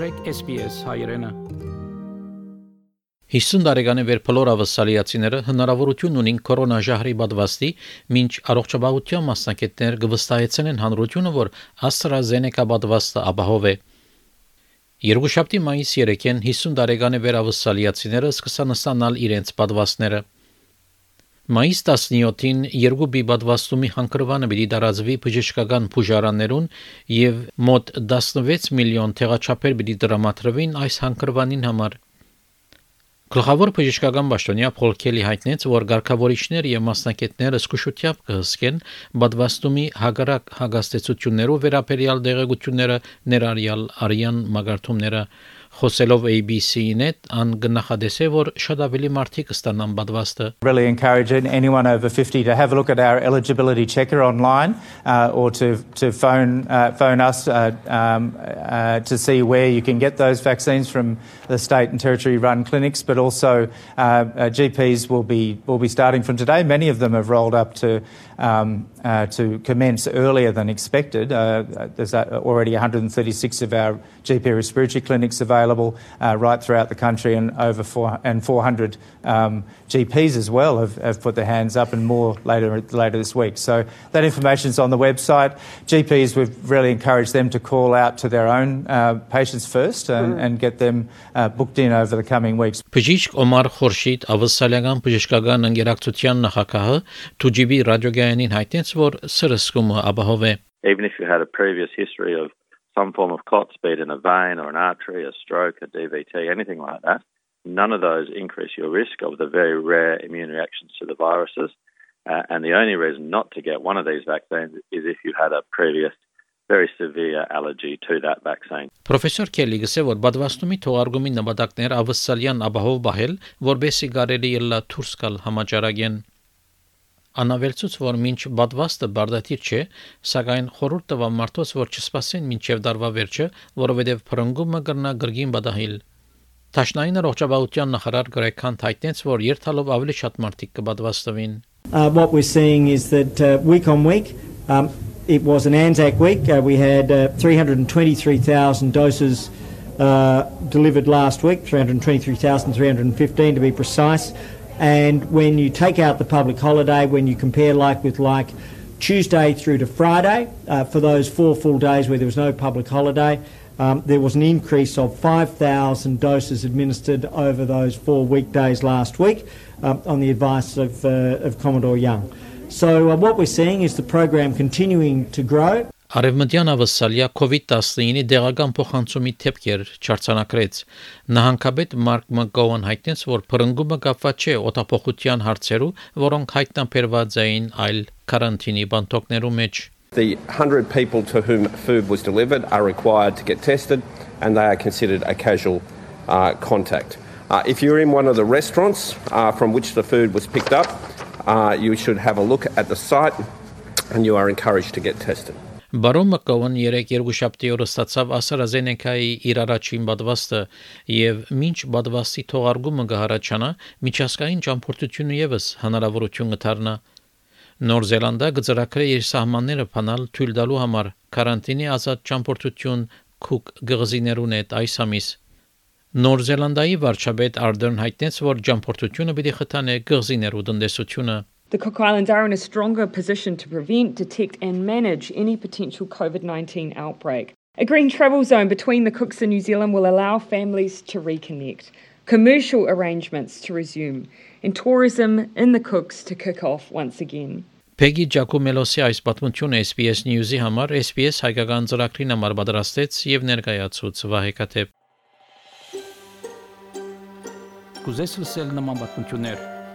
Մտրեք SPS հայրենը 50 տարեկանի վեր բոլոր ավասալիացիները հնարավորություն ունին կորոնաժահրի պատվաստի, մինչ առողջապահության մասնակիցներ կվստահեցնեն հանրությունը, որ AstraZeneca պատվաստը ապահով է։ Երկուշաբթի մայիս 3-ին 50 տարեկանի վեր ավասալիացիները սկսան ստանալ իրենց պատվաստները։ Մայիս 17-ին երկու բիբադվաստումի հանգրվանը պիտի տարածվի բժշկական բուժարաններուն եւ մոտ 16 միլիոն տեղաչափեր պիտի դրամատրվին այս հանգրվանին համար։ Գլխավոր բժշկական պաշտոնյա Փոլ Քելի հայտնեց, որ ղեկավարիչներ եւ մասնակիցները զսկուշությամբ կհսկեն բադվաստումի հագարակ հագաստեցություններով վերաբերյալ դեղեցությունները ներառյալ արյան մագարտումները Խոսելով ABC-ին հետ ան գնահատես է որ շատ ավելի մարդիկ ստանան պատվաստը Really encourage anyone over 50 to have a look at our eligibility checker online uh, or to to phone uh, phone us uh, um, uh, to see where you can get those vaccines from the state and territory run clinics but also uh, uh, GPs will be will be starting from today many of them have rolled up to um, to commence earlier than expected there's already 136 of our GP respiratory clinics available available uh, right throughout the country, and over four, and 400 um, GPs as well have, have, put their hands up, and more later later this week. So that information is on the website. GPs, we've really encouraged them to call out to their own uh, patients first and, mm. and get them uh, booked in over the coming weeks. Բժիշկ Օմար Խորշիդ ավսալական բժշկական ընկերակցության նախագահը TGV ռադիոգայանին հայտնեց, որ սրսկումը ապահով է. Even if you had a previous history of some form of clot, be it in a vein or an artery, a stroke, a DVT, anything like that, none of those increase your risk of the very rare immune reactions to the viruses. Uh, and the only reason not to get one of these vaccines is if you had a previous very severe allergy to that vaccine. Պրոֆեսոր Քելի գսե որ բադվաստումի թողարկումի նպատակներ ավսալյան ապահով բահել, որբեսի գարելի ելլա դուրս գալ համաճարակեն Անավելցուց որ մինչ բադվաստը բարդատիր չէ, սակայն խորհուրդ տվա մարդոց որ չսպասեն մինչև դարվա վերջը, որովհետև փրկումը կրնա գրգին բադահիլ։ Տաշնային առողջապահության նախարար Գրեգ հայտնեց, որ երթալով ավելի շատ մարդիկ կբադվաստվին։ Uh, what we're seeing is that uh, week on week um, it was an Anzac week. Uh, we had uh, 323,000 doses uh, delivered last week, 323,315 to be precise. And when you take out the public holiday, when you compare like with like Tuesday through to Friday, uh, for those four full days where there was no public holiday, um, there was an increase of 5,000 doses administered over those four weekdays last week um, on the advice of, uh, of Commodore Young. So, uh, what we're seeing is the program continuing to grow. Արևմտյան ավսալիա COVID-19-ի դեղական փոխանցումի թեփքեր չարցանակրեց։ Նահանգապետ Մարկ Մակգոուն հայտնեց, որ փրկումը կապված չէ օտապոխության հարցերով, որոնք հայտնաբերված էին այլ կարանտինի բանտոկներու մեջ։ The 100 people to whom food was delivered are required to get tested and they are considered a casual uh, contact. Uh, if you're in one of the restaurants uh, from which the food was picked up, uh, you should have a look at the site and you are encouraged to get tested. Բարոն Մակկոուն 3-2 օրը ստացավ AstraZeneca-ի իր առաջին բադվաստը եւ մինչ բադվաստի թողարկումը կհարաճանա, միջազգային ճամփորդությունը եւս հնարավորություն կդառնա։ Նոր Զելանդա գծրակրե իր սահմանները փանալ թույլ տալու համար կարանտինի ազատ ճամփորդություն քուկ գղզիներուն հետ այս ամիս Նոր Զելանդայի վարչապետ Արդեն հայտնեց, որ ճամփորդությունը պիտի խթանե գղզիներու տնտեսությունը The Cook Islands are in a stronger position to prevent, detect, and manage any potential COVID 19 outbreak. A green travel zone between the Cooks and New Zealand will allow families to reconnect, commercial arrangements to resume, and tourism in the Cooks to kick off once again. Peggy Giacomelosի այս պատմությունը SBS News-ի համար SBS հայկական ծրագրին համար պատրաստեց եւ ներկայացուց Վահե Կատեփ։ Կուզես լսել նման պատմություններ